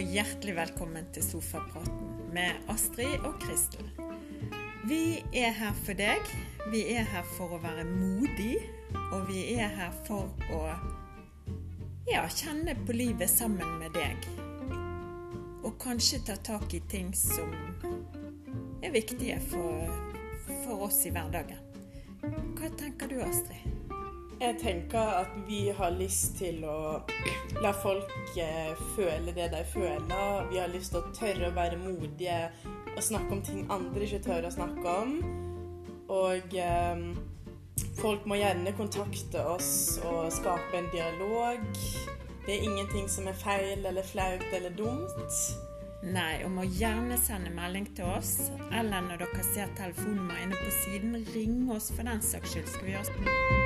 hjertelig velkommen til Sofapraten med Astrid og Kristel. Vi er her for deg. Vi er her for å være modig, og vi er her for å ja, kjenne på livet sammen med deg. Og kanskje ta tak i ting som er viktige for, for oss i hverdagen. Hva tenker du, Astrid? Jeg tenker at vi har lyst til å la folk eh, føle det de føler. Vi har lyst til å tørre å være modige og snakke om ting andre ikke tør å snakke om. Og eh, folk må gjerne kontakte oss og skape en dialog. Det er ingenting som er feil eller flaut eller dumt. Nei, og må gjerne sende melding til oss, eller når dere ser telefonnummeret inne på siden, ring oss for den saks skyld. Skal vi gjøre